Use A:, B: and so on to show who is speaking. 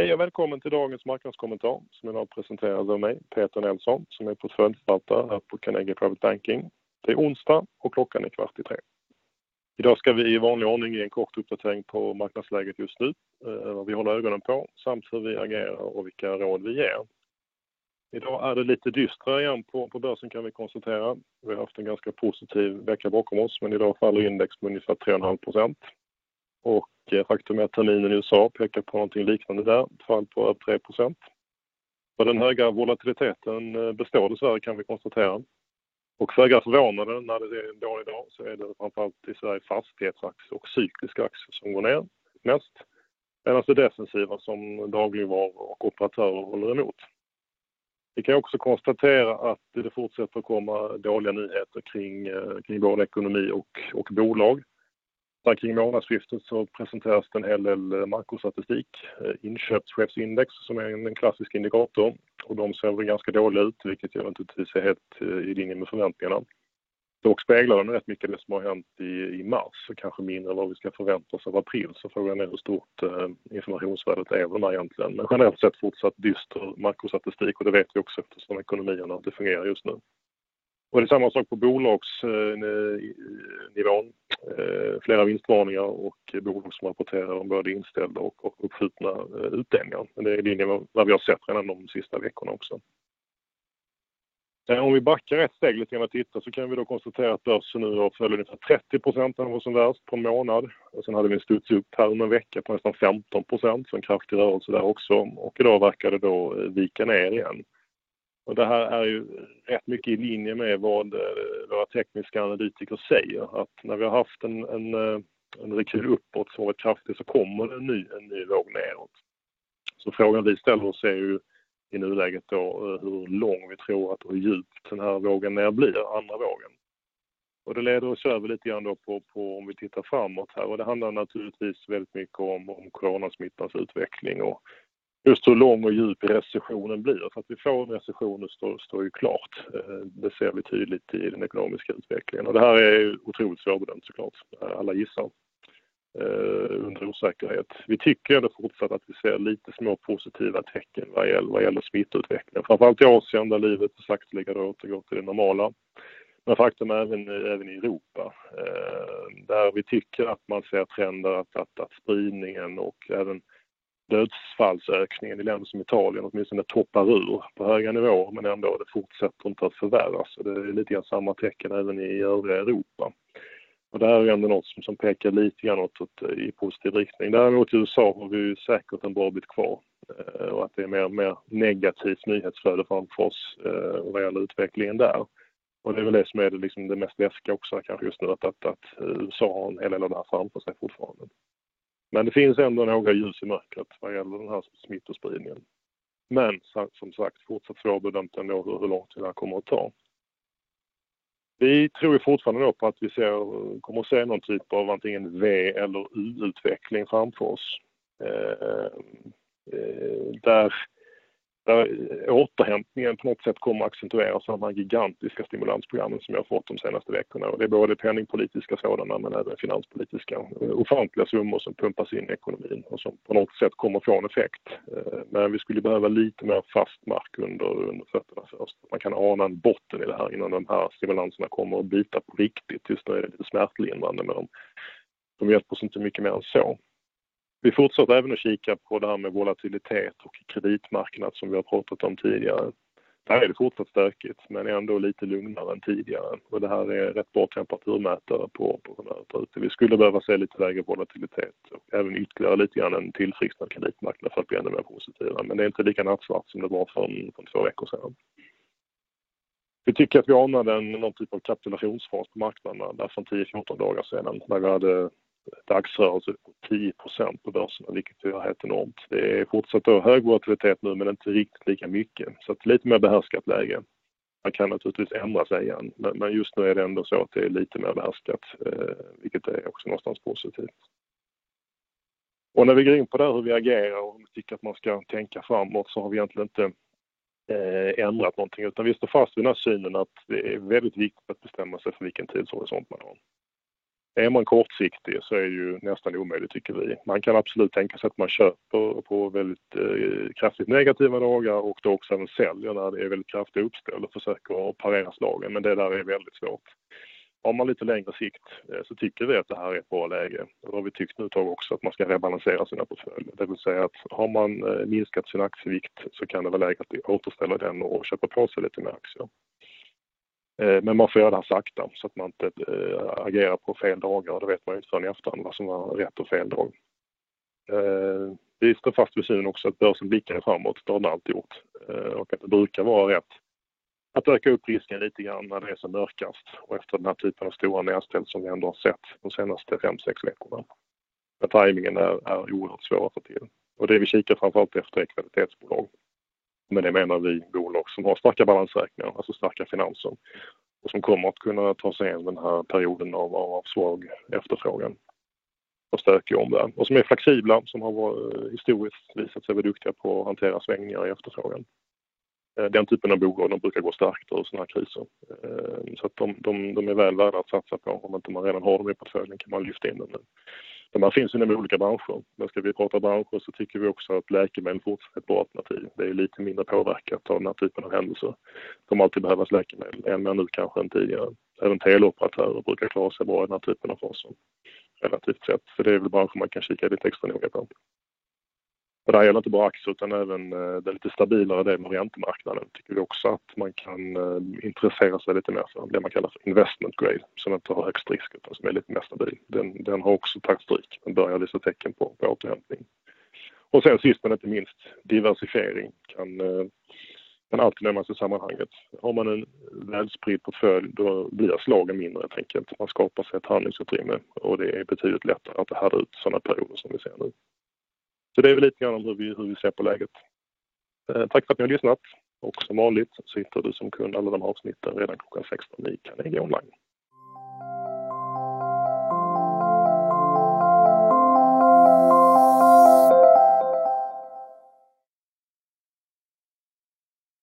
A: Hej och välkommen till dagens marknadskommentar som idag presenteras av mig, Peter Nilsson, som är portföljförvaltare här på Carnegie Private Banking. Det är onsdag och klockan är kvart i tre. Idag ska vi i vanlig ordning ge en kort uppdatering på marknadsläget just nu, eh, vad vi håller ögonen på samt hur vi agerar och vilka råd vi ger. Idag är det lite dystrare igen på börsen kan vi konstatera. Vi har haft en ganska positiv vecka bakom oss, men idag faller index med ungefär 3,5%. Eh, faktum är att terminen i USA pekar på någonting liknande där, ett fall på över 3%. Den höga volatiliteten eh, består dessvärre kan vi konstatera. Föga förvånande när det är en dålig dag så är det framförallt i Sverige fastighetsaktier och cykliska aktier som går ner mest. Medan det defensiva som dagligvaror och operatörer håller emot. Vi kan också konstatera att det fortsätter att komma dåliga nyheter kring eh, både ekonomi och bolag. Där kring månadsskiftet så presenteras det en hel del eh, makrostatistik, eh, inköpschefsindex som är en klassisk indikator och de ser väl ganska dåliga ut, vilket ju naturligtvis är helt eh, i linje med förväntningarna. Dock speglar de rätt mycket det som har hänt i mars och kanske mindre vad vi ska förvänta oss av april. Så Frågan är hur stort informationsvärdet är av de här egentligen. Generellt sett fortsatt dyster makrostatistik och det vet vi också eftersom ekonomierna inte fungerar just nu. Och Det är samma sak på bolagsnivån. Eh, flera vinstvarningar och bolag som rapporterar om både inställda och uppskjutna eh, utdelningar. Det är i linje med vad vi har sett redan de sista veckorna också. Eh, om vi backar ett steg lite grann och tittar så kan vi då konstatera att börsen nu har ungefär 30% vad som värst på en månad. Sen hade vi en studs upp här under en vecka på nästan 15%, så en kraftig rörelse där också. Och Idag verkar det då vika ner igen. Det här är ju rätt mycket i linje med vad eh, våra tekniska analytiker säger. Att när vi har haft en eh, rekyl uppåt som varit kraftig så kommer det en ny våg neråt. Så Frågan vi ställer oss är ju i nuläget då eh, hur lång vi tror att och hur djup den här vågen ner blir, andra vågen. Det leder oss över lite grann då på om vi tittar framåt här. och Det handlar naturligtvis väldigt mycket om coronasmittans utveckling och just hur lång och djup recessionen blir. För att vi får en recession står ju klart. Eh, det ser vi tydligt i den ekonomiska utvecklingen. Det här är otroligt svårbedömt såklart. Alla gissar eh, under osäkerhet. Vi tycker ändå fortsatt att vi ser lite små positiva tecken vad gäller smittutvecklingen. Framförallt i Asien där livet sakteliga återgår till det normala. Men Faktum är även i Europa, eh, där vi tycker att man ser trender att spridningen och även dödsfallsökningen i länder som Italien åtminstone toppar ur på höga nivåer, men ändå det fortsätter inte att förvärras. Det är lite grann samma tecken även i övriga Europa. Och Det här är ändå något som pekar lite grann åt i positiv riktning. Däremot i USA har vi säkert en bra bit kvar eh, och att det är mer negativt nyhetsflöde framför oss eh, vad gäller utvecklingen där. Och Det är väl det som är liksom det mest läskiga också kanske just nu att eh, USA har en hel del av det här framför sig fortfarande. Men Det finns ändå några ljus i mörkret vad gäller den här smittospridningen. Som sagt, fortsatt svårbedömt ändå hur lång tid det här kommer att ta. Vi tror ju fortfarande då på att vi kommer att se någon typ av antingen V eller U-utveckling framför oss. Eh, eh, där återhämtningen på något sätt kommer att accentueras av de här gigantiska stimulansprogrammen som vi har fått de senaste veckorna. Det är både penningpolitiska sådana men även finanspolitiska. Ofantliga summor som pumpas in i ekonomin och som på något sätt kommer att få en effekt. Eh, men Vi skulle behöva lite mer fast mark under fötterna först. Man kan ana en botten i det här innan de här stimulanserna kommer att bita på riktigt. Just nu är det lite smärtlindrande men de hjälper oss inte mycket mer än så. Vi fortsätter även att kika på det här med volatilitet och kreditmarknad som vi har pratat om tidigare. Där är det fortsatt stökigt men ändå lite lugnare än tidigare. Och Det här är rätt bra temperaturmätare på humöret. Vi skulle behöva se lite lägre volatilitet och även ytterligare lite grann en tillfrisknad kreditmarknad för att bli ännu mer positiva. Men Det är inte lika nattsvart som det var för två veckor sedan. Vi tycker att vi anade någon typ av kapitulationsfas på marknaderna där från 10-14 dagar sedan när vi hade dagsrörelse på 10% på börsen, vilket är helt enormt. Det är fortsatt då hög volatilitet nu men inte riktigt lika mycket. så Lite mer behärskat läge. Man kan naturligtvis ändra sig igen, men just nu är det ändå så att det är lite mer behärskat, eh, vilket är också någonstans positivt. Och När vi går in på det här hur vi agerar och vi tycker att man ska tänka framåt så har vi egentligen inte eh, ändrat någonting, utan vi står fast vid den här synen att det är väldigt viktigt att bestämma sig för vilken tidshorisont man har. Är man kortsiktig så är det ju nästan omöjligt tycker vi. Man kan absolut tänka sig att man köper på väldigt eh, kraftigt negativa dagar och då också även säljer när det är väldigt kraftiga uppställ och försöker parera slagen. Men det där är väldigt svårt. Har man lite längre sikt eh, så tycker vi att det här är ett bra läge. Och då har vi tyckt nu ett tag också att man ska rebalansera sina portföljer. Det vill säga att har man eh, minskat sin aktievikt så kan det vara läge att återställa den och köpa på sig lite mer aktier. Eh, men man får göra det här sakta så att man inte eh, agerar på fel dagar och det vet man ju inte förrän i efterhand vad som var rätt och fel dag. Eh, vi står fast vid synen också att börsen blickar framåt, det har den alltid gjort. Och att det brukar vara rätt att öka upp risken lite grann när det är som mörkast och efter den här typen av stora nedställ som vi ändå har sett de senaste 5-6 veckorna. Men tajmingen är, är oerhört svår att få till. Och det vi kikar framförallt efter är kvalitetsbolag. Men det menar vi bolag som har starka balansräkningar, alltså starka finanser och som kommer att kunna ta sig igenom den här perioden av, av svag efterfrågan och stökig omvärld och som är flexibla, som har varit, eh, historiskt visat sig vara duktiga på att hantera svängningar i efterfrågan. Eh, den typen av bolag de brukar gå starkt ur sådana här kriser. Eh, så att de, de, de, är väl värda att satsa på. Om inte man redan har dem i portföljen kan man lyfta in dem. nu. De här finns inom olika branscher. Men ska vi prata branscher så tycker vi också att läkemedel fortfarande är ett bra alternativ. Det är lite mindre påverkat av den här typen av händelser. Det kommer alltid behövas läkemedel, än mer nu kanske än tidigare. Även teleoperatörer brukar klara sig bra i den här typen av faser. Relativt sett. Så det är väl branscher man kan kika lite extra noga på. Och det här gäller inte bara aktier utan även eh, den lite stabilare delen av räntemarknaden tycker vi också att man kan eh, intressera sig lite mer för. Det man kallar för investment grade som inte har högst risk utan som är lite mer stabil. Den, den har också tagit stryk. Den börjar visa tecken på, på återhämtning. Och sen sist men inte minst diversifiering kan, eh, kan alltid nämnas i sammanhanget. Har man en välspridd portfölj då blir slagen mindre helt enkelt. Man skapar sig ett handlingsutrymme och det är betydligt lättare att härda ut sådana perioder som vi ser nu. Så det är väl lite grann om hur vi, hur vi ser på läget. Eh, tack för att ni har lyssnat och som vanligt så hittar du som kund alla de avsnitten redan klockan 16 i Carnegie Online.